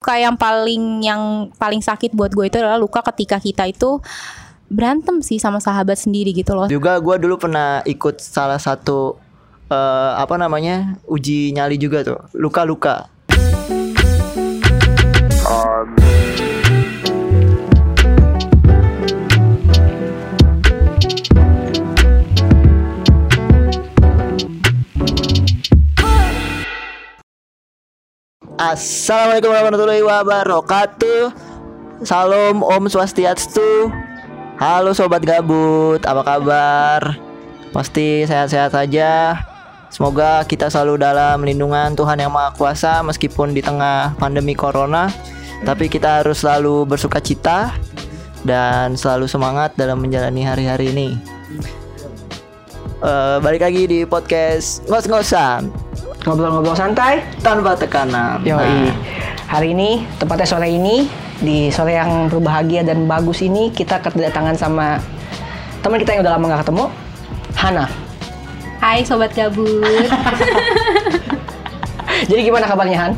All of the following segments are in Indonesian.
luka yang paling yang paling sakit buat gue itu adalah luka ketika kita itu berantem sih sama sahabat sendiri gitu loh. Juga gue dulu pernah ikut salah satu uh, apa namanya uji nyali juga tuh luka-luka. Assalamualaikum warahmatullahi wabarakatuh. Salam Om Swastiastu. Halo Sobat Gabut Apa kabar? Pasti sehat-sehat saja. Semoga kita selalu dalam lindungan Tuhan Yang Maha Kuasa Meskipun di tengah pandemi Corona. Tapi kita harus selalu bersuka cita Dan selalu semangat dalam menjalani hari-hari ini. Uh, Balik lagi di podcast Ngos-ngosan ngobrol-ngobrol santai tanpa tekanan. Yo, nah. hari ini tepatnya sore ini di sore yang berbahagia dan bagus ini kita kedatangan sama teman kita yang udah lama gak ketemu, Hana. Hai sobat gabut. Jadi gimana kabarnya Han?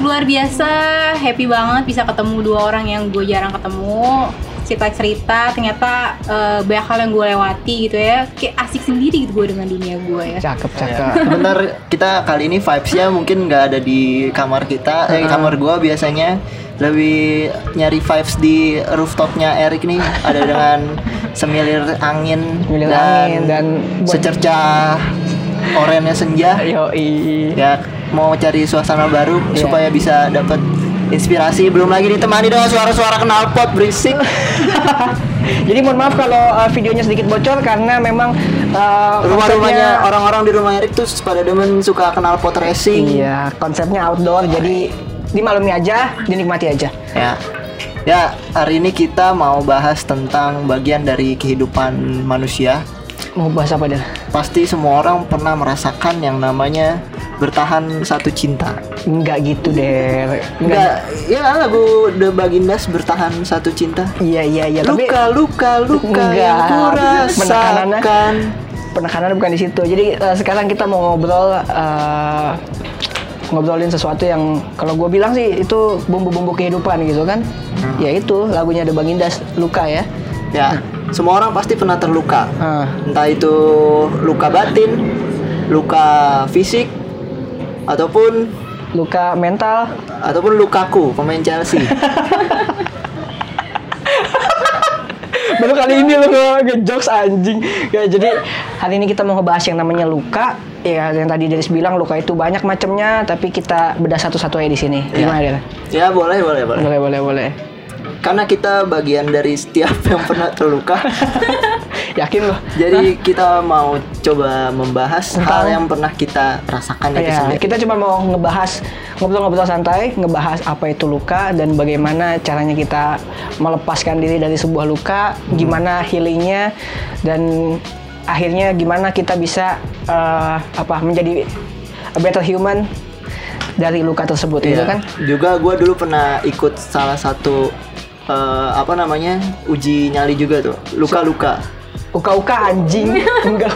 Luar biasa, happy banget bisa ketemu dua orang yang gue jarang ketemu cerita-cerita ternyata uh, banyak hal yang gue lewati gitu ya. Kayak asik sendiri gitu gue dengan dunia gue ya. Cakep cakep. Ya. sebentar kita kali ini vibesnya mungkin nggak ada di kamar kita. Eh kamar gue biasanya lebih nyari vibes di rooftopnya Erik nih. Ada dengan semilir angin semilir dan, angin dan secercah orennya senja. Yoi. ya mau cari suasana baru yeah. supaya bisa dapat inspirasi belum lagi ditemani dengan suara-suara knalpot berisik. Jadi mohon maaf kalau uh, videonya sedikit bocor karena memang uh, rumah-rumahnya orang-orang di rumah Erik tuh pada demen suka knalpot racing. Iya konsepnya outdoor jadi dimaklumi aja dinikmati aja. Ya. Ya hari ini kita mau bahas tentang bagian dari kehidupan manusia. Mau bahas apa deh pasti semua orang pernah merasakan yang namanya bertahan satu cinta. Enggak gitu deh. Enggak. Ya lagu The Bagindas bertahan satu cinta. Iya iya iya. Luka tapi... luka luka enggak. yang kurasakan. Penekanannya bukan di situ. Jadi uh, sekarang kita mau ngobrol uh, ngobrolin sesuatu yang kalau gue bilang sih itu bumbu-bumbu kehidupan gitu kan. Hmm. Ya itu lagunya The Bagindas luka ya. Ya. Semua orang pasti pernah terluka. Uh. Entah itu luka batin, luka fisik, ataupun luka mental. ataupun lukaku pemain Chelsea. Baru kali ini lo ngejokes anjing. Ya jadi hari ini kita mau ngebahas yang namanya luka. Ya yang tadi Deris bilang luka itu banyak macamnya tapi kita bedah satu-satu aja di sini. Ya. gimana ya. ya boleh boleh boleh. Boleh boleh boleh karena kita bagian dari setiap yang pernah terluka. Yakin loh. Jadi Hah? kita mau coba membahas Entah. hal yang pernah kita rasakan ya, Kita cuma mau ngebahas ngobrol-ngobrol santai, ngebahas apa itu luka dan bagaimana caranya kita melepaskan diri dari sebuah luka, hmm. gimana healingnya dan akhirnya gimana kita bisa uh, apa menjadi a better human dari luka tersebut iya. gitu kan. Juga gue dulu pernah ikut salah satu uh, apa namanya uji nyali juga tuh luka-luka uka-uka anjing enggak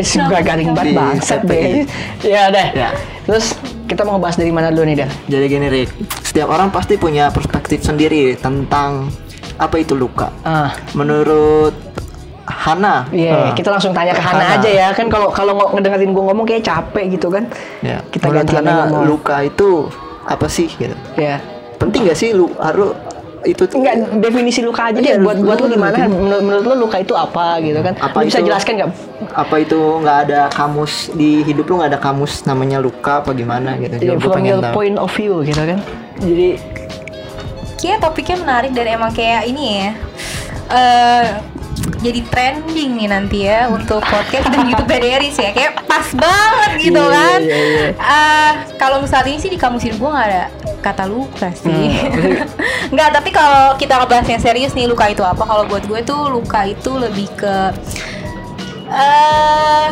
suka garing banget bangsat deh ya deh ya. terus kita mau ngebahas dari mana dulu nih Dan? jadi gini Rick setiap orang pasti punya perspektif sendiri tentang apa itu luka uh. menurut Hana. Iya, yeah, uh, kita langsung tanya ke Hana, Hana aja ya. Kan kalau kalau ngedengerin gue ngomong kayak capek gitu kan. Ya. Kita ganti Hana ngomong. luka itu apa sih gitu. Ya. Penting gak sih lu harus itu tuh enggak definisi luka aja iya, deh. Buat buat lu gimana? menurut, menurut lu luka itu apa gitu kan? Apa lu bisa itu, jelaskan nggak? apa itu nggak ada kamus di hidup lu nggak ada kamus namanya luka apa gimana gitu? Yeah, from your tahu. point of view gitu kan? Jadi kayak topiknya menarik dan emang kayak ini ya. Uh, jadi trending nih nanti ya untuk podcast dan YouTube Deris ya kayak pas banget gitu yeah, kan yeah, yeah. Uh, kalau misalnya ini sih di kamus hidup gue nggak ada kata luka sih hmm. nggak tapi kalau kita ngebahas yang serius nih luka itu apa kalau buat gue tuh luka itu lebih ke uh,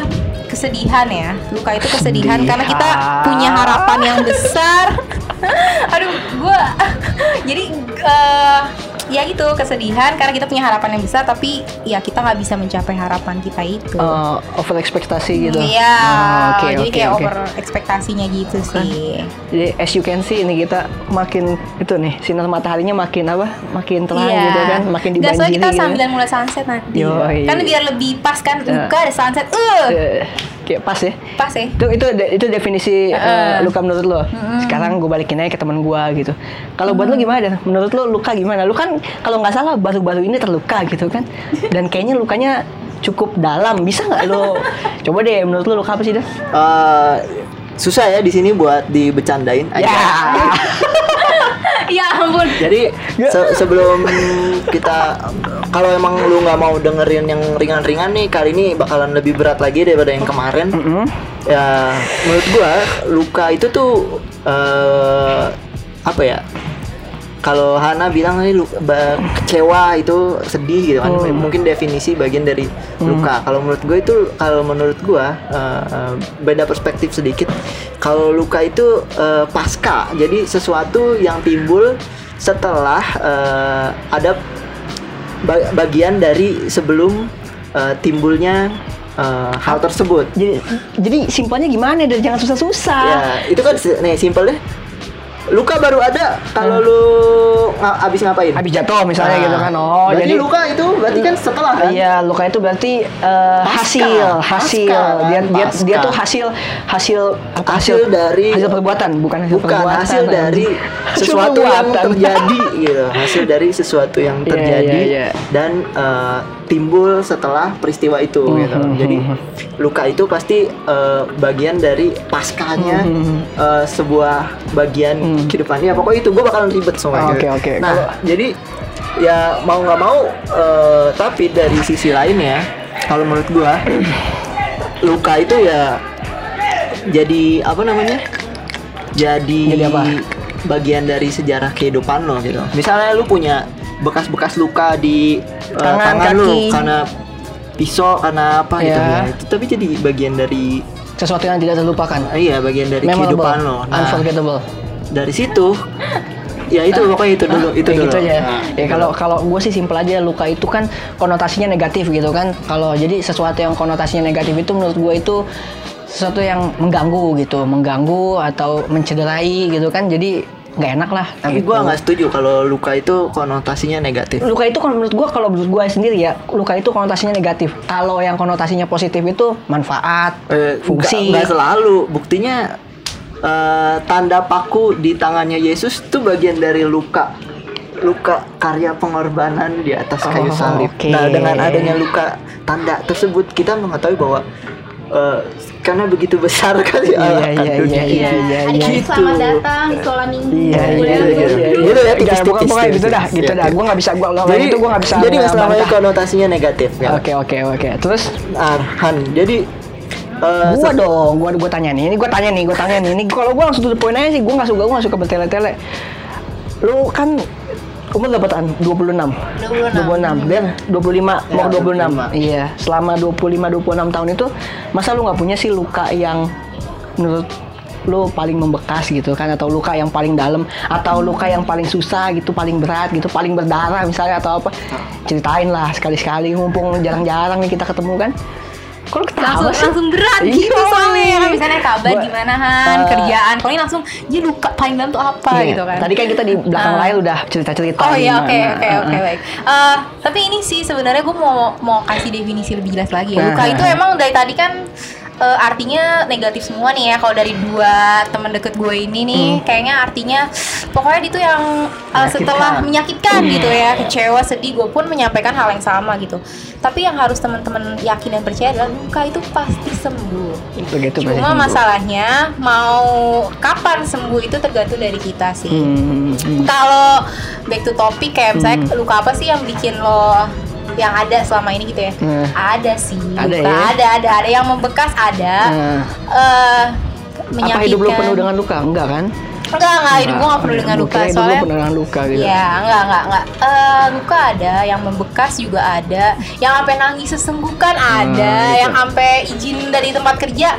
kesedihan ya luka itu kesedihan Sedih. karena kita punya harapan yang besar aduh gue jadi uh, ya itu kesedihan karena kita punya harapan yang besar tapi ya kita nggak bisa mencapai harapan kita itu. Eh, over ekspektasi gitu. Iya, Oh, oke, jadi oke, kayak oke. over ekspektasinya gitu sih. Jadi as you can see ini kita makin itu nih sinar mataharinya makin apa? Makin terang Iya. gitu kan, makin Nggak, soalnya dibanjiri kita gitu. sambilan mulai sunset nanti. Yoi. Kan biar lebih pas kan, Ya. luka ada sunset. Uh, Eh, kayak pas ya. pas ya. Itu itu itu definisi eh, Heeh. luka menurut lo. Sekarang gue balikin aja ke teman gue gitu. Kalau buat lo gimana? Menurut lo luka gimana? Lu kan kalau nggak salah baru-baru ini terluka gitu kan. Dan kayaknya lukanya cukup dalam. Bisa nggak lo coba deh menurut lo luka apa sih dah? Eh, susah ya di sini buat dibecandain aja. Ya. ya ampun. Jadi se- sebelum kita kalau emang lu nggak mau dengerin yang ringan-ringan nih kali ini bakalan lebih berat lagi daripada yang kemarin. Mm-mm. Ya menurut gua luka itu tuh eh apa ya? Kalau Hana bilang ini lu- ba- kecewa itu sedih gitu kan. Hmm. Mungkin definisi bagian dari luka. Kalau menurut gue itu kalau menurut gua eh, eh, beda perspektif sedikit. Kalau luka itu eh, pasca. Jadi sesuatu yang timbul setelah eh, ada ba- bagian dari sebelum eh, timbulnya eh, hal tersebut. Jadi jadi simpelnya gimana? Dan jangan susah-susah. Ya, itu kan nih simpelnya. Luka baru ada kalau lu nga- abis ngapain? Habis jatuh misalnya Nah, gitu kan. Oh, berarti jadi luka itu berarti kan setelah kan? Iya, luka itu berarti eh, Pasca. hasil, hasil. Pasca, kan? dia dia Pasca. dia tuh hasil hasil apa, Hasil dari- hasil perbuatan, bukan hasil Bukan perbuatan. hasil dari Hasil sesuatu yang terjadi gitu. Hasil dari sesuatu yang Iya, terjadi iya, iya. dan eh, timbul setelah peristiwa itu gitu. Mhm, Jadi mhm. luka itu pasti eh, bagian dari paskanya Mhm. eh, sebuah bagian Mhm. kehidupan. Ya pokoknya itu gue bakalan ribet semua. Oh, gitu. oke, oke. Nah Kalau- jadi ya mau nggak mau eh, tapi dari sisi lain ya kalau menurut gua luka itu ya jadi apa namanya jadi, Jadi apa? bagian dari sejarah kehidupan lo gitu misalnya lu punya bekas-bekas luka di eh, Tangan, tangan lu karena pisau karena apa gitu Ya. ya itu tapi jadi bagian dari sesuatu yang tidak terlupakan. eh, iya bagian dari Memorable, kehidupan lo nah unforgettable. dari situ ya itu pokoknya itu dulu itu Kayak dulu gitu aja. Nah, ya kalau kalau gue sih simpel aja luka itu kan konotasinya negatif gitu kan. Kalau jadi sesuatu yang konotasinya negatif itu menurut gue itu sesuatu yang mengganggu gitu, mengganggu atau mencederai gitu kan. Jadi nggak enak lah. Tapi gitu. gua nggak setuju kalau luka itu konotasinya negatif. luka itu kalau menurut gua kalau menurut gua sendiri ya luka itu konotasinya negatif kalau yang konotasinya positif itu manfaat Eh, fungsi nggak- selalu. Buktinya eh, tanda paku di tangannya Yesus itu bagian dari luka. Luka karya pengorbanan di atas kayu Oh, salib. oke. Nah, dengan adanya luka tanda tersebut kita mengetahui bahwa eh, karena begitu besar kali Iya, iya, dunia iya, ini. iya, iya, Adik-adik Gitu. selamat datang sekolah minggu. Iya, iya, iya, iya, iya. Gitu ya, tipis-tipis, pokoknya- pokoknya gitu dah, gitu Iya, dah. iya. Gua nggak bisa, gua kalau Jadi, itu gua nggak bisa. jadi nggak ngebantah. konotasinya negatif ya. Oke, oke, oke. Terus Arhan. Jadi eh, gua dong, gua gua tanya nih. Ini gua tanya nih, gua tanya nih. Ini kalau gua langsung tutup poin aja sih. Gua nggak suka, gua nggak suka bertele-tele. Lu kan umur berapaan? 26. 26. 26. Dan 25 mau Ya, 26. 25. Iya, selama 25 26 tahun itu masa lu nggak punya sih luka yang menurut lu paling membekas gitu kan atau luka yang paling dalam atau luka yang paling susah gitu paling berat gitu paling berdarah misalnya atau apa ceritain lah sekali-sekali mumpung jarang-jarang nih kita ketemu kan kok lu ketawa langsung sih? langsung berat Iya, gitu soalnya ya kan misalnya kabar Gua- gimana Han eh, kerjaan pokoknya langsung dia luka paling dalam tuh apa Iya, gitu kan tadi kan kita di belakang Ah. layar udah cerita-cerita Oh iya oke oke oke baik. Eh, tapi ini sih sebenarnya gue mau mau kasih definisi lebih jelas lagi ya. Luka Nah. itu emang dari tadi kan eh, artinya negatif semua nih ya. Kalau dari dua teman deket gue ini nih, Hmm. kayaknya artinya pokoknya itu yang eh, setelah menyakitkan gitu ya, kecewa, sedih. Gue pun menyampaikan hal yang sama gitu. Tapi yang harus teman-teman yakin dan percaya adalah luka itu pasti sembuh. Pasti Cuma sembuh. masalahnya mau kapan sembuh itu tergantung dari kita sih Hmm, hmm. kalau back to topik kayak misalnya luka apa sih yang bikin lo yang ada selama ini gitu ya. Hmm. ada sih Ada luka ya? ada ada ada. Yang membekas ada. Nah, eh apa hidup lu penuh dengan luka? Enggak kan? Enggak enggak. Hidup gue gak penuh dengan Gua luka hidup soalnya penuh dengan luka gitu. Ya, enggak, enggak, enggak. Eh, luka ada, yang membekas juga ada, yang sampai nangis sesenggukan ada, gitu. yang sampai izin dari tempat kerja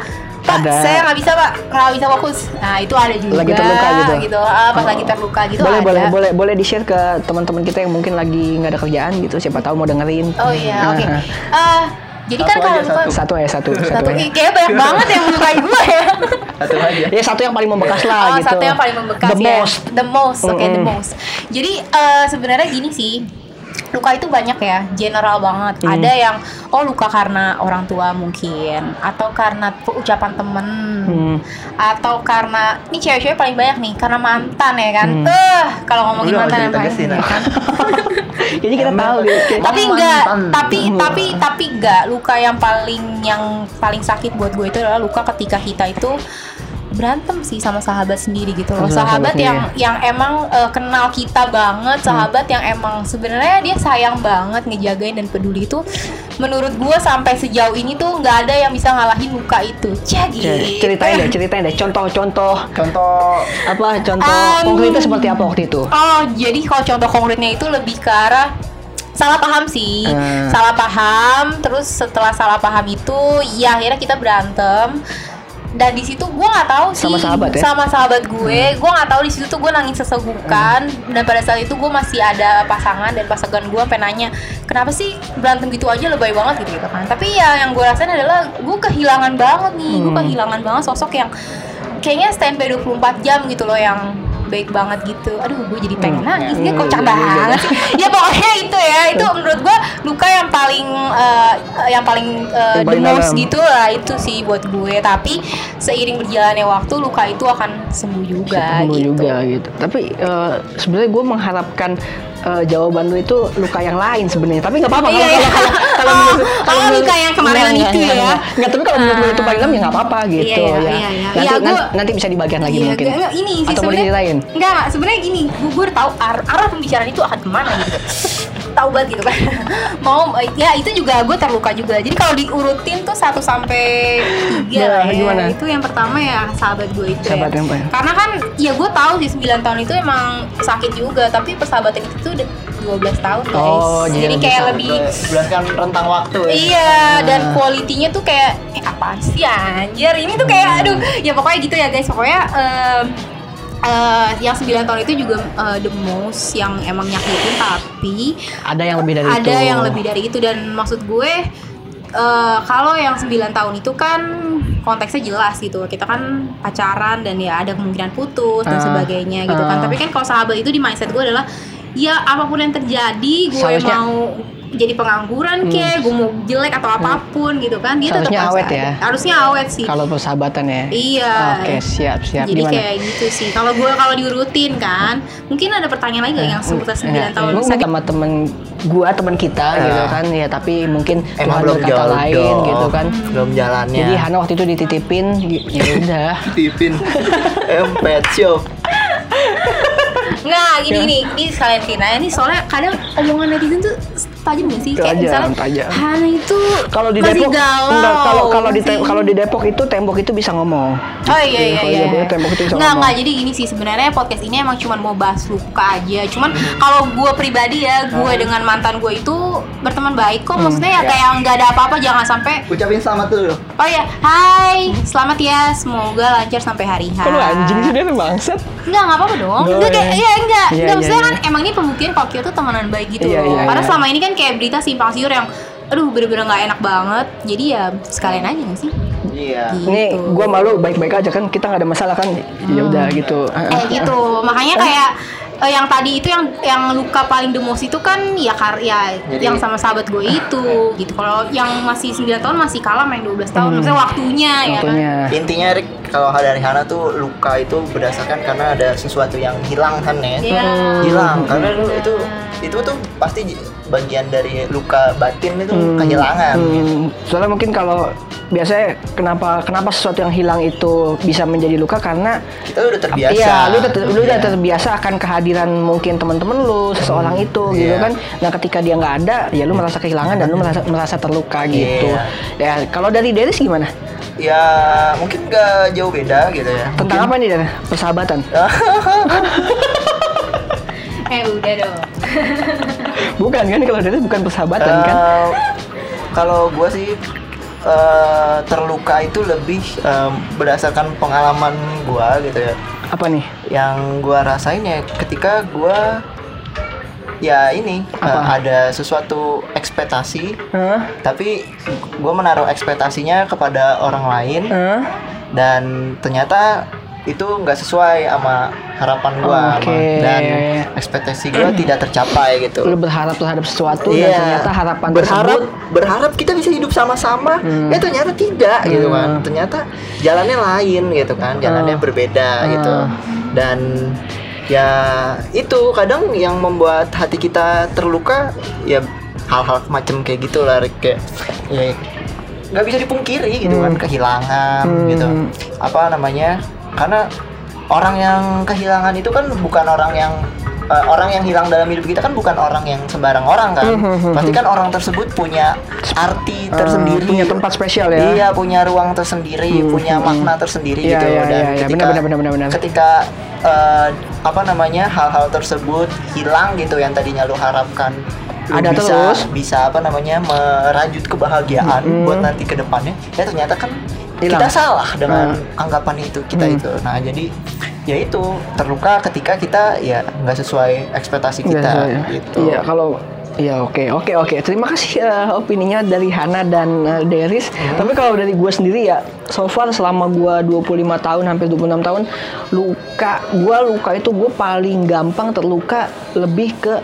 Pak, Ada. saya nggak bisa pak, nggak bisa fokus. Nah itu ada juga. Lagi terluka gitu? Ah, pas lagi terluka gitu boleh ada. boleh boleh boleh di share ke teman-teman kita yang mungkin lagi nggak ada kerjaan gitu siapa tahu mau dengerin Oh iya, Ah, oke. ah. Ah, jadi kan Satu kalau aja, luka satu. satu ya satu satu, satu, ya. Kayaknya banyak banget yang melukai gue ya. Satu aja. ya satu yang paling membekas lah oh, gitu satu yang paling membekas the ya. most The most, oke the Mm-mm. most. Jadi eh, sebenarnya gini sih. Luka itu banyak ya, general banget. Hmm. Ada yang oh luka karena orang tua mungkin, atau karena ucapan temen, Hmm. atau karena ini cewek-cewek paling banyak nih karena mantan ya kan. Hmm. Eh, kalau ngomongin Udah, mantan yang paling ya kan. jadi kita tahu gitu tapi enggak tapi Hmm. tapi tapi enggak luka yang paling yang paling sakit buat gue itu adalah luka ketika kita itu berantem sih sama sahabat sendiri gitu loh sahabat sahabat yang sendiri. yang emang eh, kenal kita banget sahabat yang emang sebenarnya dia sayang banget ngejagain dan peduli itu menurut gue sampai sejauh ini tuh nggak ada yang bisa ngalahin luka itu Cah, gitu. Ya, ceritain deh ceritain deh contoh-contoh Contoh apa contoh Um, konkretnya seperti apa waktu itu Oh, jadi kalau contoh konkretnya itu lebih ke arah salah paham sih. Hmm. Salah paham, terus setelah salah paham itu ya akhirnya kita berantem. Dan di situ gue nggak tahu sih Sama sahabat ya? sama sahabat gue, gue nggak tahu di situ tuh gue nangis sesegukan dan pada saat itu gue masih ada pasangan dan pasangan gue sampai nanya kenapa sih berantem gitu aja lebay banget gitu gitu kan. Tapi ya yang gue rasain adalah gue kehilangan banget nih, gue Hmm. kehilangan banget sosok yang kayaknya standby 24 jam gitu loh yang baik banget gitu. Aduh, gue jadi pengen Hmm. nangis. Dia Hmm, kocak iya, iya, banget sih. Ya pokoknya itu ya. Itu menurut gue luka yang paling eh, yang paling Yang the most dalam. gitu lah itu sih buat gue. Tapi seiring berjalannya waktu luka itu akan sembuh juga Ketemu gitu. juga gitu tapi eh, sebenarnya gue mengharapkan eh, jawaban lu itu luka yang lain sebenarnya tapi nggak apa-apa Iya, kalau iya. kalau kalau Oh, oh, luka yang kemarinan Nggak, itu nggak, ya. nggak, nggak, tapi kalau menurut lu itu Ah. paling dalam ya nggak apa-apa gitu Iya, ya iya, iya. nanti Iya, nan- gua- nanti bisa dibagian lagi Iya, mungkin enggak, ini sih atau mau diceritain Enggak, enggak, sebenarnya gini, gue, tahu ar- arah pembicaraan itu akan ke mana gitu. Tahu banget gitu kan. Mau ya itu juga gue terluka juga. Jadi kalau diurutin tuh 1 sampai 3 lah Nah, ya. gimana? Itu yang pertama ya sahabat gue itu. Sahabat ya. yang. Karena kan ya gue tahu sih 9 tahun itu emang sakit juga, tapi persahabatan itu tuh udah 12 tahun guys. Oh, jadi jadi kayak lebih berdasarkan rentang waktu ya. Iya, dan kualitinya tuh kayak eh apaan sih anjir? Ini tuh kayak aduh, ya pokoknya gitu ya guys. Pokoknya em, eh, yang 9 tahun itu juga eh, the most yang emang nyakitin tapi ada yang lebih dari itu. ada yang lebih dari itu. Dan maksud gue eh, kalau yang 9 tahun itu kan konteksnya jelas gitu. Kita kan pacaran dan ya ada kemungkinan putus dan Ah, sebagainya gitu kan. ah. tapi kan kalau sahabat itu di mindset gue adalah ya apa pun yang terjadi gue Seharusnya- mau jadi pengangguran kek gue mau jelek atau apa pun gitu kan dia tetap Seharusnya harus awet ya. harusnya awet sih. Kalau persahabatan ya? Iya. oke siap siap. Jadi gimana? kayak gitu sih. Kalau gue kalau diurutin kan, mungkin ada pertanyaan lagi nggak yang seputar 9 Enggak, tahun? mungkin sakit sama temen gua temen kita Ya. gitu kan ya tapi mungkin Emang Tuhan belum berkata lain gitu kan. Belum jalannya. Jadi Hana waktu itu dititipin ya udah. Tipin Em pet shop Nggak, gini gini, ini sekalian Tina. Ini soalnya kadang omongan netizen tuh tajam gak sih? Kayak Tajam, misalnya tajam. Hana itu kalau di Depok enggak, kalau kalau di kalau di Depok itu tembok itu bisa ngomong Oh iya iya Kalau iya. di Depok tembok itu bisa Nggak ngomong. nggak jadi gini sih sebenarnya podcast ini emang cuma mau bahas luka aja. Cuman kalau gue pribadi ya, gue dengan mantan gue itu berteman baik kok. Maksudnya ya Ya. kayak nggak ada apa-apa. Jangan sampai Ucapin selamat dulu Oh ya, hai, selamat ya, semoga lancar sampai hari H. Lu anjing sih dia tuh bangsat Enggak, enggak apa-apa dong. Oh, Enggak kayak iya. ya enggak. Iya, enggak iya, maksudnya iya. kan emang ini pembuktian kalau kita tuh temenan baik gitu Iya, loh. iya, Karena iya. selama ini kan kayak berita simpang siur yang aduh bener-bener nggak enak banget. Jadi ya sekalian aja gak sih? Iya Gitu. Nih, gua malu baik-baik aja kan kita nggak ada masalah kan ya udah gitu Eh gitu. Makanya kayak eh, yang tadi itu yang yang luka paling demos itu kan ya karya Jadi- yang sama sahabat gue itu gitu. Kalau yang masih 9 tahun masih kalah main 12 tahun. Hmm. Maksudnya waktunya, ya kan. Waktunya Intinya Rick kalau dari Hana tuh luka itu berdasarkan karena ada sesuatu yang hilang kan ya Iya. hilang karena lu itu itu tuh pasti bagian dari luka batin itu Hmm, kehilangan hmm, soalnya mungkin kalau biasanya kenapa kenapa sesuatu yang hilang itu bisa menjadi luka karena kita udah terbiasa Iya, lu udah ter- lu udah Iya. terbiasa akan kehadiran mungkin teman-teman lu, seseorang itu gitu Iya. kan. Nah, ketika dia nggak ada, ya lu merasa kehilangan dan lu merasa merasa terluka gitu. Iya. Ya, kalau dari Deris gimana? ya mungkin gak jauh beda gitu ya Tentang apa nih, Deris? Persahabatan. Eh udah dong. bukan kan kalau Deris bukan persahabatan kan? Eh, kalau gua sih eh, terluka itu lebih em, berdasarkan pengalaman gua gitu ya. Apa nih? Yang gua rasain ya ketika gua ya ini Apa? ada sesuatu ekspektasi Hah? tapi gua menaruh ekspektasinya kepada orang lain Hah? dan ternyata itu nggak sesuai sama harapan gua Oke. sama- dan ekspektasi gua tidak tercapai gitu. Lu berharap terhadap sesuatu dan Iya. ternyata harapan berharap tersebut berharap kita bisa hidup sama-sama ya ternyata tidak gitu kan Hmm. ternyata jalannya lain gitu kan jalannya Hmm. berbeda gitu Hmm. dan ya itu kadang yang membuat hati kita terluka ya hal-hal macam kayak gitu lah kayak ya nggak bisa dipungkiri gitu kan Hmm. kehilangan Hmm. gitu apa namanya karena orang yang kehilangan itu kan bukan orang yang eh, orang yang hilang dalam hidup kita kan bukan orang yang sembarang orang kan Hmm, hmm, hmm, pasti kan orang tersebut punya arti eh, tersendiri punya tempat spesial ya. iya punya ruang tersendiri Hmm, punya hmm, makna tersendiri Iya, gitu iya, dan iya, iya. ketika Benar, benar, benar, benar, benar. ketika eh, apa namanya hal-hal tersebut hilang gitu yang tadinya lu harapkan lu Ada bisa terus. bisa apa namanya merajut kebahagiaan Hmm. buat nanti ke depannya ya ternyata kan Hilang. kita salah dengan Hmm. anggapan itu kita Hmm. itu nah jadi ya itu terluka ketika kita ya nggak sesuai ekspektasi kita ya. gitu Iya, kalau Iya oke oke oke terima kasih eh, opininya dari Hana dan eh, Deris. Hmm. Tapi kalau dari gue sendiri ya so far selama gue 25 tahun hampir 26 tahun luka gue luka itu gue paling gampang terluka lebih ke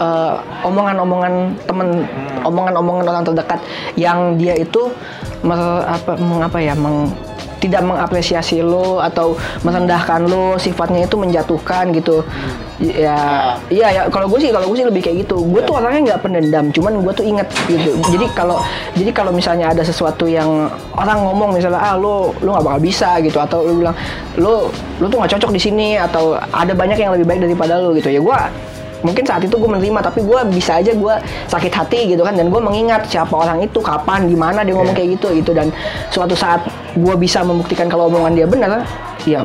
eh, omongan-omongan temen Hmm. omongan-omongan orang terdekat yang dia itu mer- apa mengapa ya meng tidak mengapresiasi lo atau merendahkan lo sifatnya itu menjatuhkan gitu. Ya iya ya kalau gue sih kalau gue sih lebih kayak gitu. Gue tuh orangnya nggak pendendam cuman gue tuh inget gitu. Jadi kalau jadi kalau misalnya ada sesuatu yang orang ngomong misalnya ah lo lo nggak bakal bisa gitu atau lo bilang lo lo tuh nggak cocok di sini atau ada banyak yang lebih baik daripada lo gitu. Ya gue mungkin saat itu gue menerima tapi gue bisa aja gue sakit hati gitu kan dan gue mengingat siapa orang itu kapan di mana dia ngomong kayak gitu gitu dan suatu saat gue bisa membuktikan kalau omongan dia benar ya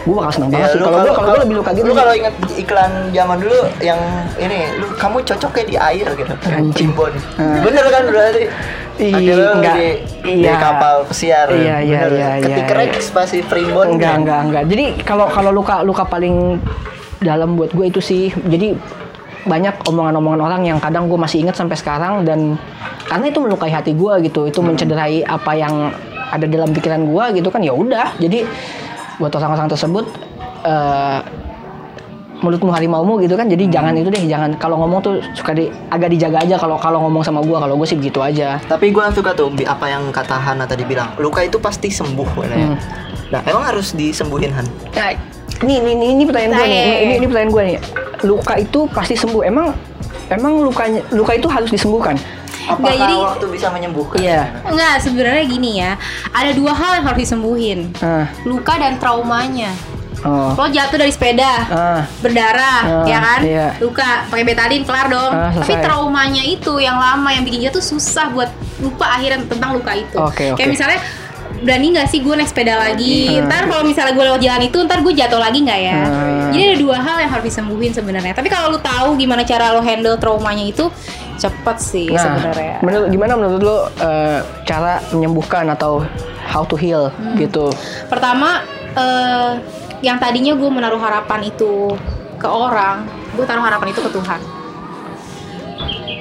gue bakal seneng banget Ya, sih kalau gue kalau gue lebih luka gitu Lu kalau inget iklan zaman dulu yang ini, lu kamu cocok kayak di air gitu. Anjing. Primbon. Ah. Bener kan berarti? Lu enggak. di, di Iya. kapal pesiar. Iya, iya, Bener. iya, iya, Ketik iya. Rex pasti primbon. enggak kan? enggak enggak jadi kalau kalau luka luka paling dalam buat gue itu sih jadi banyak omongan-omongan orang yang kadang gue masih ingat sampai sekarang dan karena itu melukai hati gue gitu itu mencederai apa yang ada dalam pikiran gue gitu kan ya udah jadi buat orang-orang tersebut eh mulutmu harimaumu gitu kan jadi jangan itu deh jangan kalau ngomong tuh suka di agak dijaga aja kalau kalau ngomong sama gue kalau gue sih gitu aja Tapi gue suka tuh apa yang kata Hana tadi bilang. Luka itu pasti sembuh katanya. Hmm. Nah, emang harus disembuhin Han? Nah, ini ini ini, ini pertanyaan gue nih. Ini, ini, pertanyaan gue nih. Luka itu pasti sembuh. Emang emang lukanya luka itu harus disembuhkan? Apakah jadi- waktu bisa menyembuhkan? Iya. Enggak, sebenarnya gini ya. Ada dua hal yang harus disembuhin. Ah, Luka dan traumanya. oh. Lo jatuh dari sepeda, Ah, berdarah, Ah, ya kan? iya. Luka, pakai betadine kelar dong. Ah, Tapi traumanya itu yang lama yang bikin jatuh susah buat lupa akhirnya tentang luka itu. Oke, Kayak oke. misalnya berani nggak sih gue naik sepeda lagi? Ah. Ntar kalau misalnya gue lewat jalan itu, ntar gue jatuh lagi nggak ya? Ah. Jadi ada dua hal yang harus disembuhin sebenarnya. Tapi kalau lu tahu gimana cara lo handle traumanya itu, cepet sih Nah, sebenarnya. menurut gimana menurut lo eh, cara menyembuhkan atau how to heal Hmm. gitu? Pertama, eh, yang tadinya gue menaruh harapan itu ke orang, gue taruh harapan itu ke Tuhan.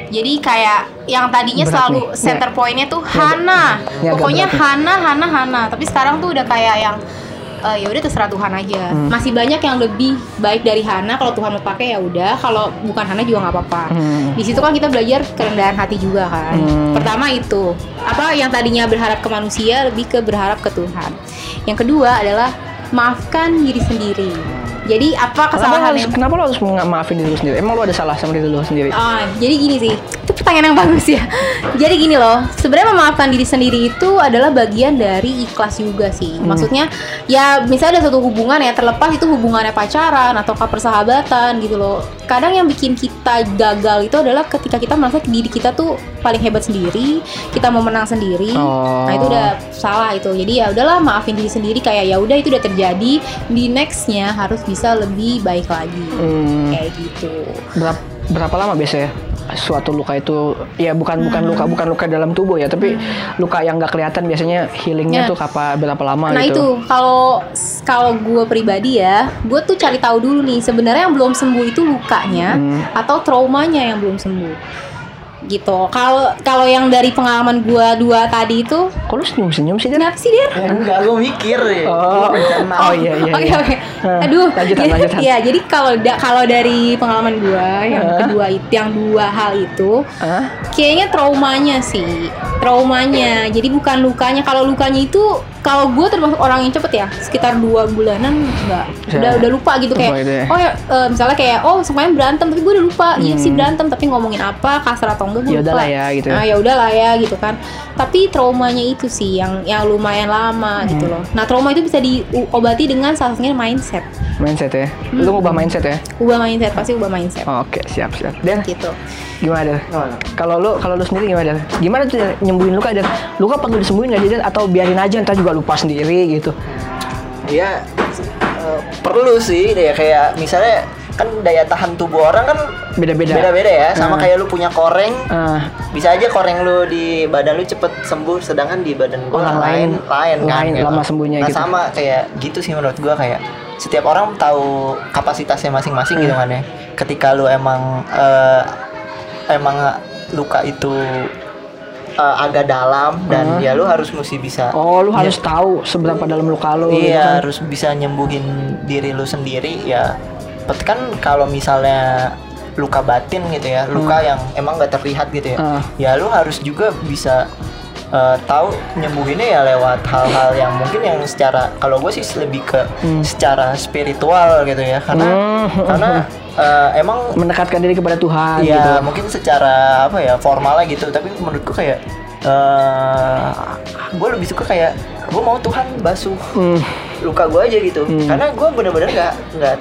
Jadi kayak yang tadinya Berat selalu nih. center pointnya tuh Hana, Ini agak pokoknya berat nih. Hana, Hana, Hana. Tapi sekarang tuh udah kayak yang eh, ya udah terserah Tuhan aja. Hmm. Masih banyak yang lebih baik dari Hana. Kalau Tuhan mau pakai ya udah. Kalau bukan Hana juga nggak apa-apa. Hmm. Di situ kan kita belajar kerendahan hati juga kan. Hmm. Pertama itu apa yang tadinya berharap ke manusia lebih ke berharap ke Tuhan. Yang kedua adalah maafkan diri sendiri. Jadi apa Kenapa lo kesalahan harus, kenapa lo harus maafin diri lo sendiri? Emang lo ada salah sama diri lo sendiri? Ah, jadi gini sih, pertanyaan yang bagus ya. Jadi gini loh, sebenarnya memaafkan diri sendiri itu adalah bagian dari ikhlas juga sih. Hmm. Maksudnya, ya misalnya ada satu hubungan ya terlepas itu hubungannya pacaran atau persahabatan gitu loh. Kadang yang bikin kita gagal itu adalah ketika kita merasa diri kita tuh paling hebat sendiri, kita mau menang sendiri. Oh. Nah itu udah salah itu. Jadi ya udahlah maafin diri sendiri kayak ya udah itu udah terjadi. Di nextnya harus bisa lebih baik lagi. Hmm, Kayak gitu. berapa, berapa lama biasanya? Suatu luka itu ya bukan bukan Hmm. luka bukan luka dalam tubuh ya, tapi luka yang nggak kelihatan biasanya healingnya Ya. tuh kapan berapa lama Nah gitu. itu kalau kalau gue pribadi ya, gue tuh cari tahu dulu nih sebenarnya yang belum sembuh itu lukanya Hmm. atau traumanya yang belum sembuh. Gitu. Kalau kalau yang dari pengalaman gue dua tadi itu, Kok lu senyum-senyum sih, Dan? kenapa sih dia? Ya, enggak, gue mikir ya. Oh, Gua oh iya iya. Oke iya. oke. Hah, Aduh. lanjutan, jadi- lanjutan. Iya, jadi kalau da- kalau dari pengalaman gua yang Hah? kedua itu yang dua hal itu Hah? kayaknya traumanya sih. Traumanya. Jadi bukan lukanya. Kalau lukanya itu kalau gue termasuk orang yang cepet ya, sekitar dua bulanan enggak. Udah Ya. udah lupa gitu kayak. gitu ya. Oh ya eh, misalnya kayak oh semuanya berantem tapi gue udah lupa. Iya sih Hmm. berantem tapi ngomongin apa kasar atau enggak gue Ya lupa. udahlah ya, gitu ya. Nah, ya udahlah ya gitu kan. Tapi traumanya itu sih yang yang lumayan lama gitu Hmm. loh. Nah, trauma itu bisa diobati dengan salah satunya mindset. Mindset ya. Lu Hmm. ngubah mindset ya? Ubah mindset pasti ubah mindset. Oke, siap siap. Dan Gitu. gimana? Kalau lu kalau lu sendiri gimana? Gimana tuh? Nyembuhin luka Dan? Luka perlu disembuhin nggak sih Dan? Atau biarin aja ntar juga lupa sendiri gitu? Iya, eh, perlu sih ya kayak misalnya kan daya tahan tubuh orang kan Beda-beda. beda-beda ya. Sama Ah. kayak lu punya koreng, Ah, bisa aja koreng lu di badan lu cepet sembuh sedangkan di badan gua Orang lain lain- lain kan gitu. lama sembuhnya nah, gitu. sama kayak gitu sih menurut gua kayak setiap orang tahu kapasitasnya masing-masing gitu Hmm. kan ya ketika lu emang eh, emang luka itu eh, agak dalam dan Hmm. ya lu harus mesti bisa Oh, lu Ya, harus tahu seberapa dalam luka lu. gitu Iya kan. harus bisa nyembuhin diri lu sendiri ya. Kan kalau misalnya luka batin gitu ya, luka yang emang gak terlihat gitu ya, Hmm. Ah. ya lu harus juga bisa eh, tahu nyembuhinnya ya lewat hal-hal yang mungkin yang secara kalau gue sih lebih ke Hmm. secara spiritual gitu ya, karena Hmm. karena eh, emang Mendekatkan diri kepada Tuhan Iya, gitu. mungkin secara apa ya formalnya gitu, tapi menurutku kayak eh gue lebih suka kayak gue mau Tuhan basuh Hmm. luka gue aja gitu, Hmm. karena gue bener-bener nggak nggak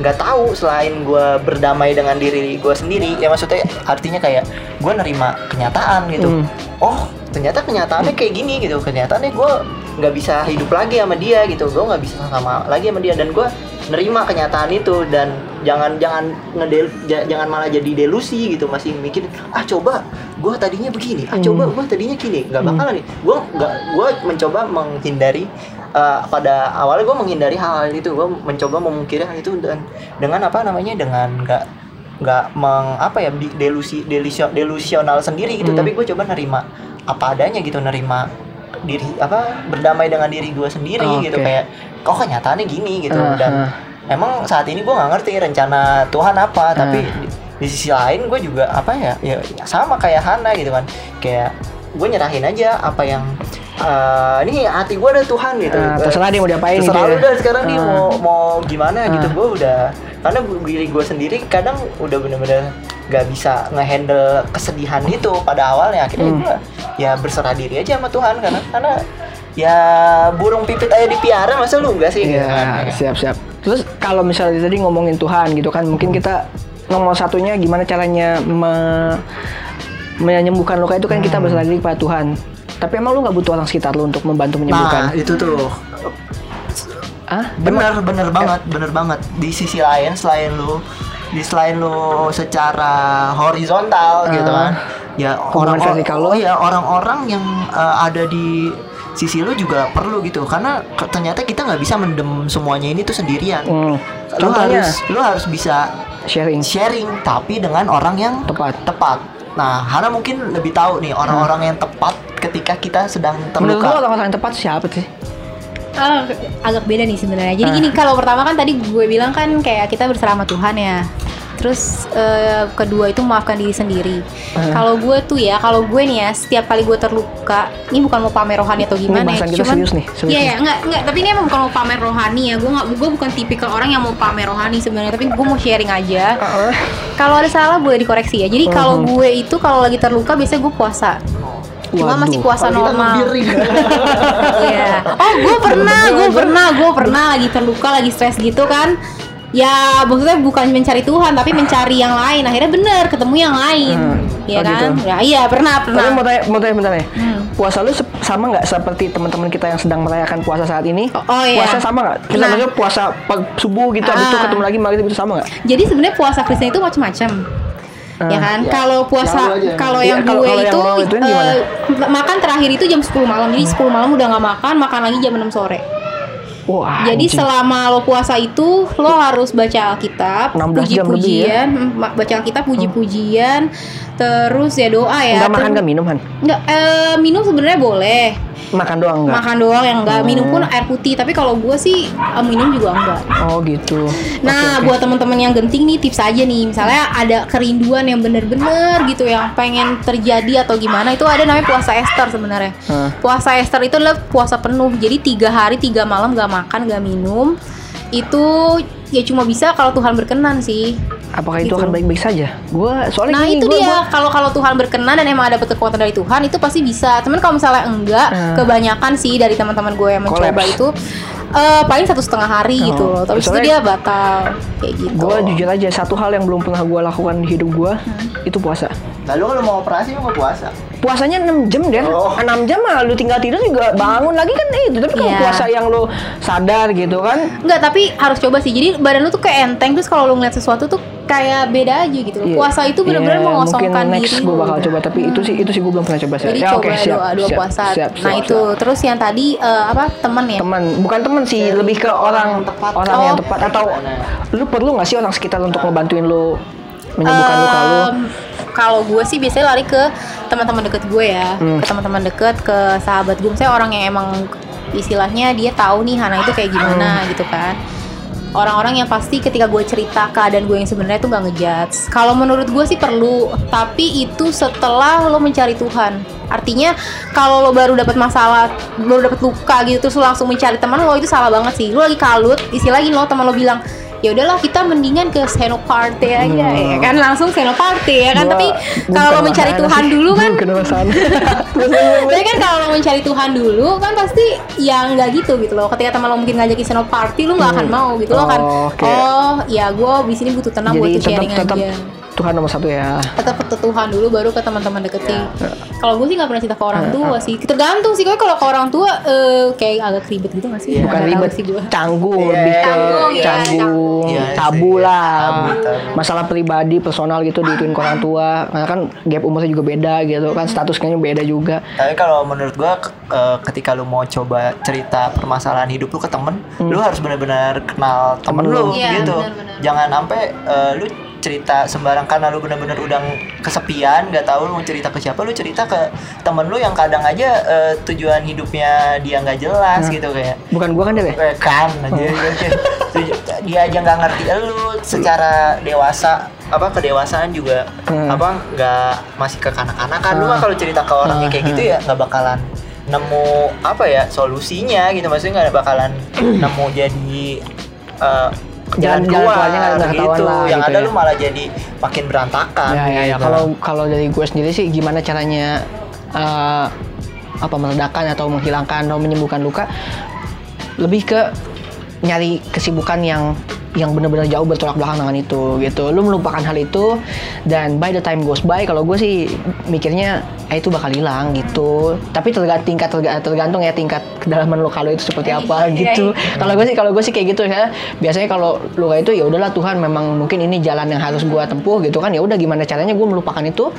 nggak tahu selain gue berdamai dengan diri gue sendiri, ya maksudnya artinya kayak gue nerima kenyataan gitu. Hmm. Oh, ternyata kenyataannya kayak gini gitu, kenyataannya gue nggak bisa hidup lagi sama dia gitu, gue nggak bisa sama lagi sama dia dan gue nerima kenyataan itu dan jangan jangan ngedel ja- jangan malah jadi delusi gitu masih mikir ah coba gue tadinya begini ah coba gue tadinya gini. Nggak bakalan nih. Gue nggak gue mencoba menghindari uh, pada awalnya gue menghindari hal-hal itu. Gue mencoba memungkiri hal itu dan dengan apa namanya dengan nggak nggak meng apa ya delusi delusio- delusional sendiri gitu. Hmm. tapi gue coba nerima apa adanya gitu nerima diri apa berdamai dengan diri gue sendiri Oke. gitu kayak kok kenyataannya gini gitu Ah, dan emang saat ini gue nggak ngerti rencana Tuhan apa tapi Ah. di, di sisi lain gue juga apa ya ya sama kayak Hana gitu kan kayak gue nyerahin aja apa yang eh, ini hati gue ada Tuhan gitu Ah, terserah dia mau diapain terserah gitu ya. dah sekarang nih Ah. mau mau gimana gitu Ah. gue udah karena diri gue sendiri kadang udah bener-bener gak bisa ngehandle kesedihan itu pada awalnya akhirnya Hmm. gue ya berserah diri aja sama Tuhan karena karena ya burung pipit aja dipiara masa lu enggak sih gitu kan? Iya, siap siap. Terus kalau misalnya tadi ngomongin Tuhan gitu kan, mungkin kita nomor satunya gimana caranya me- menyembuhkan luka itu kan kita berserah diri kepada Tuhan. Tapi emang lu nggak butuh orang sekitar lu untuk membantu menyembuhkan? Nah, itu tuh. Ah, Bener, bener banget, bener banget. Di sisi lain selain lu di selain lu secara horizontal Ah. gitu kan. Ya Hubungan orang vertikal oh, ya orang-orang yang uh, ada di sisi lu juga perlu gitu karena ternyata kita nggak bisa mendem semuanya ini tuh sendirian. Hmm. Lu Contohnya harus lu harus bisa sharing. sharing tapi dengan orang yang Tepat. tepat. Nah, Hana mungkin lebih tahu nih orang-orang yang tepat ketika kita sedang Menurut lu terluka. orang-orang yang tepat siapa sih? Ah, agak beda nih sebenarnya. Jadi Ah. gini, kalau pertama kan tadi gue bilang kan kayak kita bersama Tuhan ya. Terus eh, kedua itu maafkan diri sendiri. Ah. Kalau gue tuh ya, kalau gue nih ya, setiap kali gue terluka, ini bukan mau pamer rohani atau gimana ya. bahasan kita serius nih, serius Iya ya, enggak enggak, tapi ini emang bukan mau pamer rohani ya. Gue nggak gue bukan tipikal orang yang mau pamer rohani sebenarnya, tapi gue mau sharing aja. Heeh. Kalau ada salah boleh dikoreksi ya. Jadi kalau gue itu kalau lagi terluka biasanya gue puasa. Cuma Waduh. masih puasa normal. Iya. Oh, gue pernah, gue pernah, gue pernah lagi terluka, lagi stres gitu kan. Ya, maksudnya bukan mencari Tuhan, tapi mencari yang lain. Akhirnya bener, ketemu yang lain. Hmm. Iya Oh, kan? gitu. Ya, iya, pernah, Tapi pernah. mau tanya, mau tanya bentar nih. Hmm. Puasa lu sama nggak seperti teman-teman kita yang sedang merayakan puasa saat ini? Oh, oh, iya. Puasa sama nggak? Kita Nah. maksudnya puasa subuh gitu, habis itu Ah. ketemu lagi maghrib itu sama nggak? Jadi sebenarnya puasa Kristen itu macam-macam. Ya kan Ya. kalau puasa Yang aja. kalau Iya, yang gue yang itu ituin gimana? eh, makan terakhir itu jam 10 malam jadi 10 malam udah nggak makan makan lagi jam 6 sore Wah, jadi anjing. selama lo puasa itu lo harus baca Alkitab 16 jam lebih ya? puji-pujian ma- baca Alkitab puji-pujian terus ya doa ya Enggak makan enggak minum Han? Nggak, eh, minum sebenarnya boleh Makan doang enggak? makan doang yang enggak minum Oh. pun air putih tapi kalau gue sih eh, minum juga enggak Oh gitu. Nah, Oke, oke. buat teman-teman yang genting nih tips aja nih. Misalnya ada kerinduan yang bener-bener gitu yang pengen terjadi atau gimana itu ada namanya puasa Esther sebenarnya. Hah. Puasa Esther itu adalah puasa penuh. Jadi tiga hari tiga malam gak makan gak minum. Itu ya cuma bisa kalau Tuhan berkenan sih. Apakah itu gitu. akan baik-baik saja? Gua soalnya Nah gini, itu gua- dia gua- kalau kalau Tuhan berkenan dan emang ada kekuatan dari Tuhan itu pasti bisa. Cuman kalau misalnya enggak, Hmm. kebanyakan sih dari teman-teman gue yang mencoba Collapse. itu eh, paling satu setengah hari Oh, gitu loh. Tapi itu dia batal kayak gitu. Gue jujur aja satu hal yang belum pernah gue lakukan di hidup gue Hmm. itu puasa. Lalu kalau mau operasi mau puasa. Puasanya 6 jam deh. Oh. 6 jam mah lu tinggal tidur juga bangun lagi kan itu. Tapi kalau Iya. puasa yang lu sadar gitu kan. Enggak, tapi harus coba sih. Jadi badan lu tuh kayak enteng terus kalau lu ngeliat sesuatu tuh kayak beda aja gitu loh. Iya. Puasa itu benar-benar Iya, mengosongkan mungkin next diri. gue bakal coba tapi itu sih itu sih gue belum pernah coba sih. Jadi ya coba oke siap. doa dua siap, puasa. siap, nah siap, itu siap. terus yang tadi eh, apa temen ya? teman bukan teman sih lebih ke orang tepat. orang Oh. yang tepat atau lu perlu nggak sih orang sekitar untuk ngebantuin lu menyembuhkan luka lu Kalau gue sih biasanya lari ke teman-teman deket gue ya, Hmm. ke teman-teman deket, ke sahabat gue. Saya orang yang emang istilahnya dia tahu nih Hana itu kayak gimana Hmm. gitu kan. Orang-orang yang pasti ketika gue cerita keadaan gue yang sebenarnya tuh nggak ngejudge. Kalau menurut gue sih perlu, tapi itu setelah lo mencari Tuhan. Artinya kalau lo baru dapat masalah, baru dapat luka gitu terus lo langsung mencari teman lo itu salah banget sih. Lo lagi kalut, istilahnya lo teman lo bilang ya udahlah kita mendingan ke senoparte aja ya kan? Langsung senoparte ya kan? Gua- tapi kalau lo mencari Tuhan sih. dulu kan tapi kan kalau lo mencari Tuhan dulu kan pasti yang nggak gitu gitu loh. Ketika teman lo mungkin ngajakin senoparte lo nggak akan mau gitu lo akan Oh, oke. oh ya gue di sini butuh tenang jadi butuh sharing tetap aja Tuhan nomor satu ya tetap ke Tuhan dulu baru ke teman-teman deket sih. Ya. Kalau gue sih nggak pernah cerita ke orang tua sih. Tergantung sih. Kalau ke orang tua eh, kayak agak ribet gitu nggak sih? Iya. bukan ribet sih gue. canggung Iya, lebih ke Canggung, iya, canggung. Iya tabu lah tabu, tabu. masalah pribadi personal gitu diituin ke orang tua karena kan gap umurnya juga beda gitu kan statusnya beda juga Tapi kalau menurut gua k- eh, ketika lu mau coba cerita permasalahan hidup lu ke temen, lu harus benar-benar kenal temen, Temen lu lu. Iya, gitu. benar-benar. Jangan sampai eh, lu cerita sembarang karena lu benar-benar udah kesepian, nggak tahu lu mau cerita ke siapa, lu cerita ke temen lu yang kadang aja eh, tujuan hidupnya dia nggak jelas gitu kayak. Bukan gua kan deh Eh, kan aja Tuju- dia aja nggak ngerti lu secara dewasa apa kedewasaan juga Hmm. apa nggak masih ke kanak-kanakan lu Ah. mah kalau cerita ke orang yang kayak Ah, gitu ya nggak bakalan nemu apa ya solusinya gitu. Maksudnya nggak bakalan nemu jadi eh, jalan Jalan- jalan keluar keluarnya nggak- gitu ketahuan lah, yang gitu ada ya. lu malah jadi makin berantakan ya ya ya gitu. kalau kalau dari gue sendiri sih gimana caranya eh, apa meredakan atau menghilangkan atau menyembuhkan luka lebih ke nyari kesibukan yang yang benar-benar jauh bertolak belakang dengan itu gitu. Lu melupakan hal itu dan by the time goes by kalau gue sih mikirnya eh, itu bakal hilang gitu. Tapi tergantung tingkat terga- tergantung ya tingkat kedalaman luka lu itu seperti apa Iya, gitu. Kalau gue sih kalau gue sih kayak gitu ya. Biasanya kalau luka itu ya udahlah Tuhan memang mungkin ini jalan yang harus gue tempuh gitu kan. Ya udah gimana caranya gue melupakan itu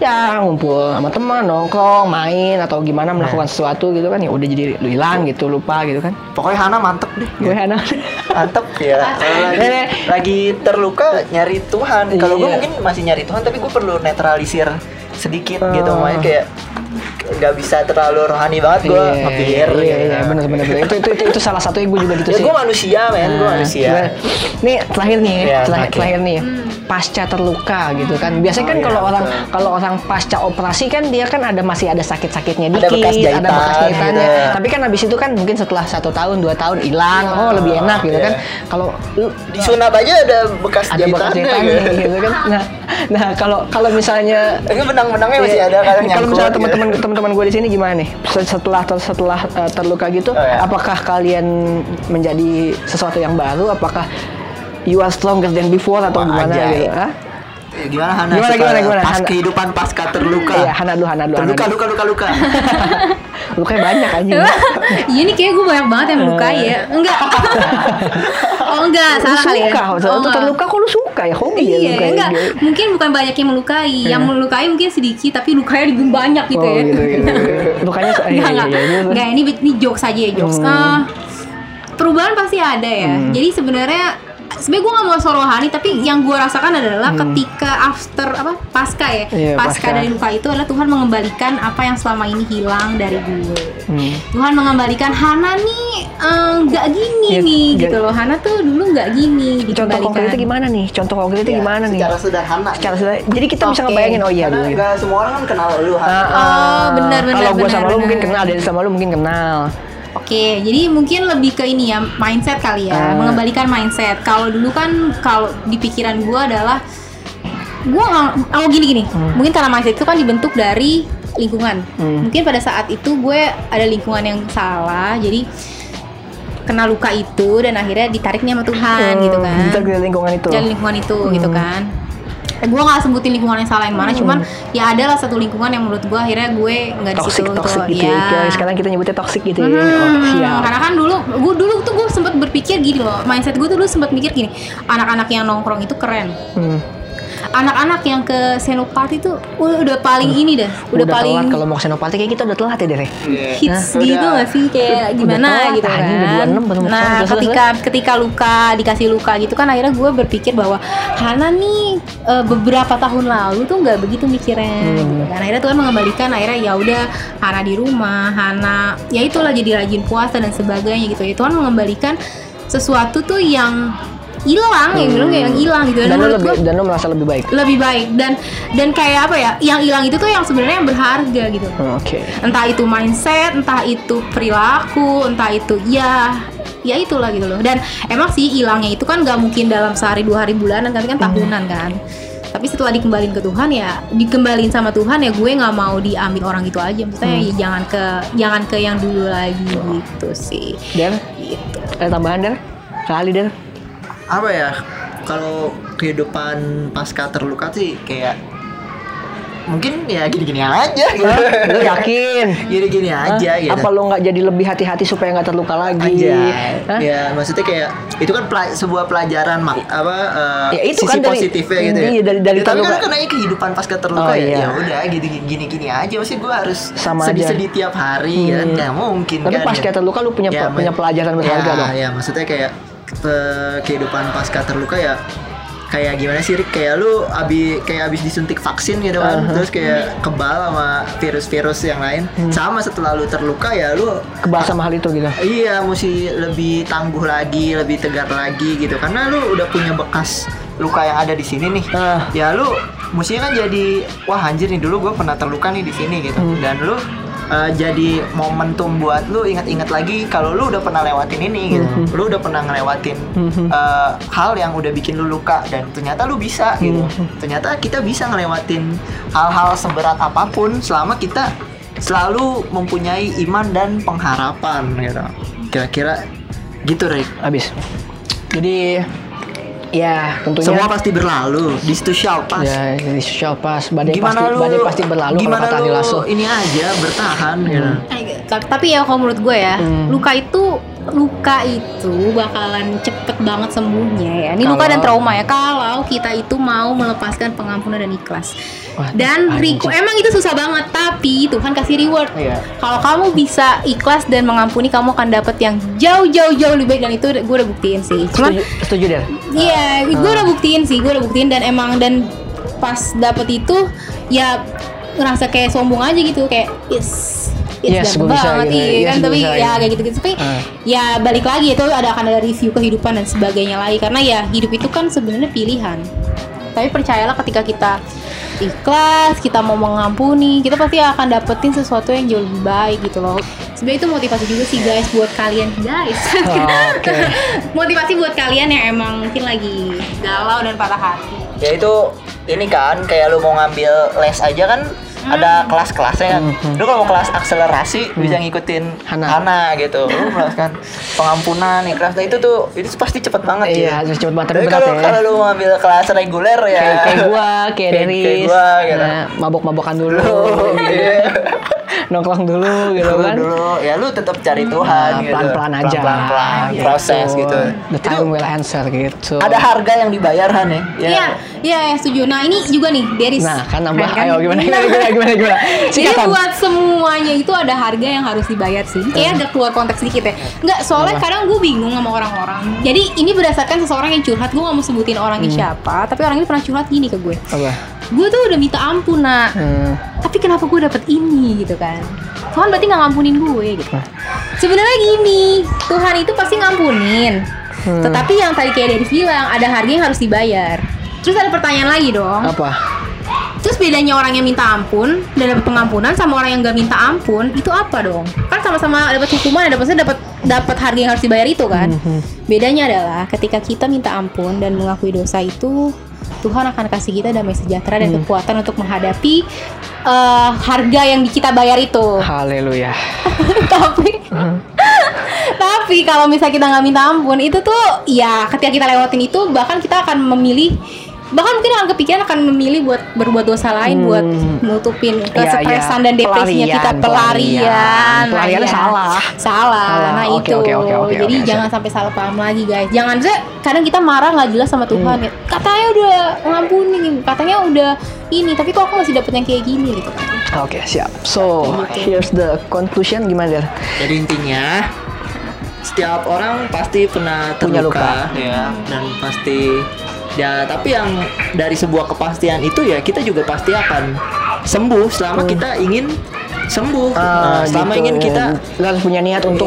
ya ngumpul sama teman nongkrong main atau gimana melakukan sesuatu gitu kan ya udah jadi lu hilang gitu lupa gitu kan pokoknya Hana mantep deh gue anak mantep ya lagi, lagi terluka nyari Tuhan kalau gue Iya. mungkin masih nyari Tuhan tapi gue perlu netralisir sedikit Oh. gitu makanya kayak nggak bisa terlalu rohani banget gue Iya, ngepir iya, iya, gitu. bener bener bener. Itu, itu, itu, itu salah satu yang gue juga gitu ya sih. gue manusia men gue Nah, manusia gimana? Nih terakhir nih, Iya, terakhir, terakhir. terakhir nih. Pasca terluka gitu kan. Biasanya kan Oh, iya, kalau orang kalau orang pasca operasi kan dia kan ada masih ada sakit-sakitnya Ada dikit, bekas jahitan, bekas jahitannya. gitu. Tapi kan habis itu kan mungkin setelah satu tahun dua tahun hilang, oh lebih enak gitu iya. kan. Kalau lu di sunat aja ada bekas ada bekas jahitannya jahitannya gitu. gitu kan. Nah, nah kalau kalau misalnya Tapi benang-benangnya masih Iya. ada kan Kalau misalnya gitu. teman-teman teman-teman gue di sini gimana nih? Se- Setelah ter- setelah uh, terluka gitu, Oh, ya. apakah kalian menjadi sesuatu yang baru? Apakah you are stronger than before atau Wah, gimana anjay. gitu? Hah? Eh, gimana Hana Gimana, suka gimana, gimana, pas Hana? kehidupan pasca terluka Iya, Hana dulu, Hana dulu. Hana terluka dulu. luka luka luka Lukanya banyak anjing. Iya nih kayak gue banyak banget yang melukai ya. Enggak. oh enggak, Lu salah kali ya. suka, Oh, terluka kok lu suka ya hobi ya Iya, luka ya. enggak. Mungkin bukan banyak yang melukai. Yang melukai mungkin sedikit, tapi lukanya lebih banyak gitu Oh ya. gitu gitu. Lukanya iya, Enggak, iya, iya, iya. Enggak, ini ini jokes aja ya, jokes. Hmm. Ah, perubahan pasti ada ya. Jadi sebenarnya sebenarnya gue gak mau so rohani tapi yang gue rasakan adalah ketika after apa pasca ya Hmm. Iya, pasca, pasca. dari luka itu adalah Tuhan mengembalikan apa yang selama ini hilang dari gue Hmm. Tuhan mengembalikan Hana nih eh, nggak gini Ya, nih nggak- gitu loh Hana tuh dulu nggak gini Contoh dikembalikan konkretnya gimana nih? Contoh konkretnya gimana nih? Secara sederhana. Secara sederhana. Jadi kita bisa Oke. ngebayangin oh iya Karena dulu. gitu. nggak semua orang kan kenal lu. Han. Ah, Oh, ah. benar, benar, Kalau gue benar, sama lu benar. mungkin kenal, dari sama lu mungkin kenal. Oke, jadi mungkin lebih ke ini ya mindset kali ya, Ah. mengembalikan mindset. Kalau dulu kan kalau di pikiran gua adalah gua nggak, oh gini gini, mungkin karena mindset itu kan dibentuk dari lingkungan. Hmm. Mungkin pada saat itu gue ada lingkungan yang salah, jadi kena luka itu dan akhirnya ditariknya sama Tuhan gitu Hmm, kan. Ke lingkungan itu. Dari lingkungan itu gitu Hmm. kan. Eh, gue gak sebutin lingkungan yang salah yang mana, cuman ya adalah satu lingkungan yang menurut gue akhirnya gue nggak di situ toxic gitu ya. ya. Kayak Sekarang kita nyebutnya toxic gitu ya. Hmm, Oh, siap. karena kan dulu gue dulu tuh gue sempat berpikir gini loh mindset gue tuh dulu sempat mikir gini anak-anak yang nongkrong itu keren Hmm. Anak-anak yang ke Senopati tuh udah, udah paling ini dah udah, paling telat kalau mau ke Senopati kayak kita udah telat ya Dere. hits Nah, gitu udah. gak sih? Kayak Udah gimana telat, gitu udah kan? 26 baru mau nah sekolah, udah ketika ketika luka dikasih luka gitu kan akhirnya gue berpikir bahwa Hana nih eh, beberapa tahun lalu tuh nggak begitu mikirnya Hmm. gitu kan. Akhirnya Tuhan mengembalikan akhirnya ya udah Hana di rumah Hana ya itulah jadi rajin puasa dan sebagainya gitu. Ya Tuhan mengembalikan sesuatu tuh yang hilang yang bilang yang hilang gitu Dan lu menurut lebih gue dan lu merasa lebih baik. lebih baik dan dan kayak apa ya yang hilang itu tuh yang sebenarnya yang berharga gitu Hmm, Oke. entah itu mindset, entah itu perilaku, entah itu ya ya itulah gitu loh. Dan emang sih hilangnya itu kan gak mungkin dalam sehari dua hari bulanan tapi kan tahunan kan. Tapi setelah dikembalin ke Tuhan ya dikembalin sama Tuhan ya gue nggak mau diambil orang itu aja. Maksudnya ya jangan ke jangan ke yang dulu lagi gitu sih. Dan Gitu. ada tambahan Der? Kali Der? Apa ya kalau kehidupan pasca terluka sih kayak mungkin ya gini-gini aja gitu. Lu yakin? gini-gini aja Hah? gitu Apa lu nggak jadi lebih hati-hati supaya nggak terluka lagi? aja Hah? ya maksudnya kayak itu kan pela- sebuah pelajaran mak apa eh, Ya, itu sisi kan dari- positifnya gitu ya iya, dari- dari Ya, tapi terluka. kan karena kehidupan pasca terluka Oh, ya iya. ya udah gitu gini gini aja maksudnya gue harus Sama sedih-sedih tiap hari kan Hmm. nggak mungkin Tapi kan pasca ya. terluka lu punya Ya, punya pelajaran berharga ya, dong. ya maksudnya kayak kehidupan pasca terluka ya kayak gimana sih Rick? kayak lu abi kayak abis disuntik vaksin gitu kan Uh-huh. terus kayak kebal sama virus-virus yang lain Hmm. sama setelah lu terluka ya lu Kebahas sama hal itu gitu. Iya, mesti lebih tangguh lagi, lebih tegar lagi gitu. Karena lu udah punya bekas luka yang ada di sini nih. Ah. Ya lu mestinya kan jadi wah anjir nih dulu gue pernah terluka nih di sini gitu. Hmm. Dan lu uh, jadi momentum buat lu ingat-ingat lagi kalau lu udah pernah lewatin ini gitu. Hmm. Lu udah pernah ngelewatin Hmm. uh, hal yang udah bikin lu luka dan ternyata lu bisa gitu. Hmm. Ternyata kita bisa ngelewatin hal-hal seberat apa pun selama kita selalu mempunyai iman dan pengharapan gitu. Kira-kira gitu, Rick. Habis. Jadi ya tentunya Semua pasti berlalu. This too shall pass. ya jadi social pass badai gimana pasti lu badai pasti berlalu kalau gimana kata lu Andi Lasso. ini aja bertahan gitu. Eh, ta- Tapi ya kalau menurut gue ya, Hmm. luka itu luka itu bakalan cepet banget sembuhnya ya. Ini luka Kalau- dan trauma ya. Kalau kita itu mau melepaskan pengampunan dan ikhlas. Wah, Dan. Riko emang itu susah banget, tapi Tuhan kasih reward. Iya. Kalau kamu bisa ikhlas dan mengampuni, kamu akan dapat yang jauh-jauh jauh lebih baik dan itu gue udah buktiin sih. Cuman Setuju, setuju deh. Iya, gue udah buktiin sih, gue udah buktiin dan emang dan pas dapet itu ya ngerasa kayak sombong aja gitu kayak yes Yes, ganteng gua bisa banget gitu. iya Yes, kan gua tapi bisa ya gitu. kayak gitu gitu tapi Ah. ya balik lagi itu ada akan ada review kehidupan dan sebagainya lagi karena ya hidup itu kan sebenarnya pilihan tapi percayalah ketika kita ikhlas kita mau mengampuni kita pasti akan dapetin sesuatu yang jauh lebih baik gitu loh sebenarnya itu motivasi juga sih guys buat kalian guys Oke. motivasi buat kalian yang emang mungkin lagi galau dan patah hati Ya itu ini kan kayak lu mau ngambil les aja kan ada kelas-kelasnya kan. Hmm. Lu kalau mau kelas akselerasi bisa ngikutin Hana. Hana, gitu. Lu kan pengampunan nih kelas nah, itu tuh itu pasti cepet banget Iya, ya. harus cepet banget, tapi kalau ya. kalau lu mau ngambil kelas reguler ya kayak kayak gua, kayak Deris, kayak gua gitu. nah, mabok-mabokan dulu. Gitu. iya. Nongkrong dulu gitu kan. dulu ya lu tetap cari Tuhan Nah, gitu. pelan-pelan aja. Pelan-pelan, gitu. proses gitu. The Itu time will answer gitu. ada harga yang dibayar Han ya? Ya. Iya, iya, iya, setuju. Nah ini juga nih, Deris. Nah, kan nambah. Keren Ayo gimana gimana gimana gimana gimana. Jadi buat semuanya itu ada harga yang harus dibayar sih. Kayaknya ada keluar konteks sedikit ya. Enggak, soalnya kadang gue bingung sama orang-orang. Jadi ini berdasarkan seseorang yang curhat. Gue gak mau sebutin orangnya siapa. Tapi orang ini pernah curhat gini ke gue. Apa? Gue tuh udah minta ampun nak. Hmm. Tapi kenapa gue dapet ini gitu kan? Tuhan berarti nggak ngampunin gue gitu. Sebenarnya gini, Tuhan itu pasti ngampunin. Hmm. Tetapi yang tadi kayak Deris bilang, ada harga yang harus dibayar. Terus ada pertanyaan lagi dong. Apa? Terus bedanya orang yang minta ampun dan dapat pengampunan sama orang yang nggak minta ampun itu apa dong? Kan sama-sama dapat hukuman, ada maksudnya dapat dapat harga yang harus dibayar itu kan? Bedanya adalah ketika kita minta ampun dan mengakui dosa itu Tuhan akan kasih kita damai sejahtera dan kekuatan untuk menghadapi eh, harga yang kita bayar itu. Haleluya. tapi tapi kalau misalnya kita nggak minta ampun itu tuh ya ketika kita lewatin itu bahkan kita akan memilih bahkan mungkin akan kepikiran akan memilih buat berbuat dosa lain buat nutupin Iya, kesetresan iya. dan depresinya kita Pelarian, pelarian. pelarian Pelariannya iya. salah. salah Salah. nah Oke, itu oke, oke, oke, jadi oke, jangan sampai salah paham lagi guys jangan saya kadang kita marah nggak jelas sama Tuhan Hmm. ya katanya udah ngampuni katanya udah ini tapi kok aku masih dapet yang kayak gini gitu kan Oke, siap. So, here's the conclusion gimana, Der? Jadi intinya setiap orang pasti pernah Punya terluka luka. ya dan pasti ya tapi yang dari sebuah kepastian itu ya kita juga pasti akan sembuh selama kita ingin sembuh. Nah, Ah, selama gitu. ingin kita Lu harus punya niat untuk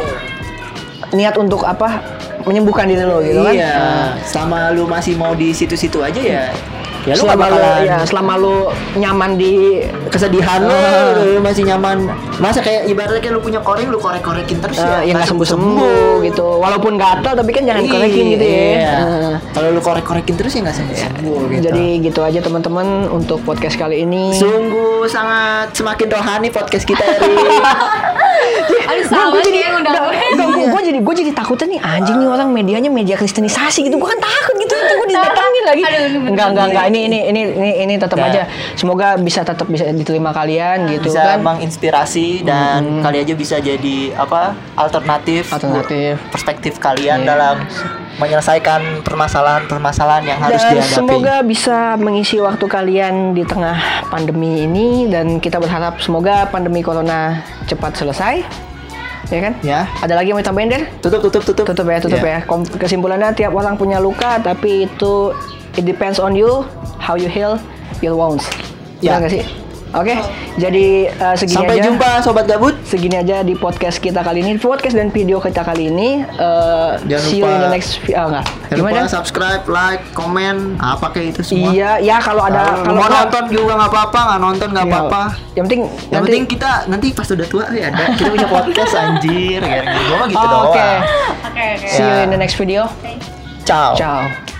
niat untuk apa? Menyembuhkan diri lo gitu kan? iya, selama lu masih mau di situ-situ aja ya ya lu gak selama lu bakalan ya selama lu nyaman di kesedihan lu, Ah. lu masih nyaman. Masa kayak ibaratnya kayak lu punya koreng lu korek-korekin terus eh, ya yang nggak sembuh sembuh gitu walaupun gatal tapi kan jangan korekin gitu ya Iya. Eh, Kalau lu korek-korekin terus ya nggak sembuh sembuh gitu. jadi gitu aja teman-teman untuk podcast kali ini sungguh sangat semakin rohani podcast kita hari. aduh salah jadi yang undang gue jadi gue jadi takutnya nih anjing nih orang medianya media kristenisasi gitu. Gue kan takut gitu itu gue didatangin lagi. Enggak enggak enggak ini ini ini ini ini tetap aja. Semoga bisa tetap bisa diterima kalian gitu bisa kan. menginspirasi dan kali aja bisa jadi apa alternatif Alternatif. perspektif kalian Iya. dalam menyelesaikan permasalahan-permasalahan yang harus dan dihadapi. semoga bisa mengisi waktu kalian di tengah pandemi ini dan kita berharap semoga pandemi corona cepat selesai. Ya kan? Ya. Ada lagi yang mau tambahin Der? tutup tutup tutup. Tutup ya tutup ya. Kom- kesimpulannya tiap orang punya luka tapi itu it depends on you how you heal your wounds. Ya. ya. nggak sih oke jadi eh, segini sampai aja jumpa sobat gabut segini aja di podcast kita kali ini podcast dan video kita kali ini Eh, Jangan see you in lupa- the next ah, enggak Jangan gimana lupa subscribe, like, komen, apa kayak itu semua. iya ya kalau ada Kalau kalau mau nonton juga nggak apa-apa, nggak nonton nggak Iya. apa-apa. yang penting Yang nanti penting kita nanti pas udah tua ya ada kita punya podcast anjir kayak gitu. Gua mah gitu Oh, doang. oke oke oke see you Ya. in the next video Ciao. ciao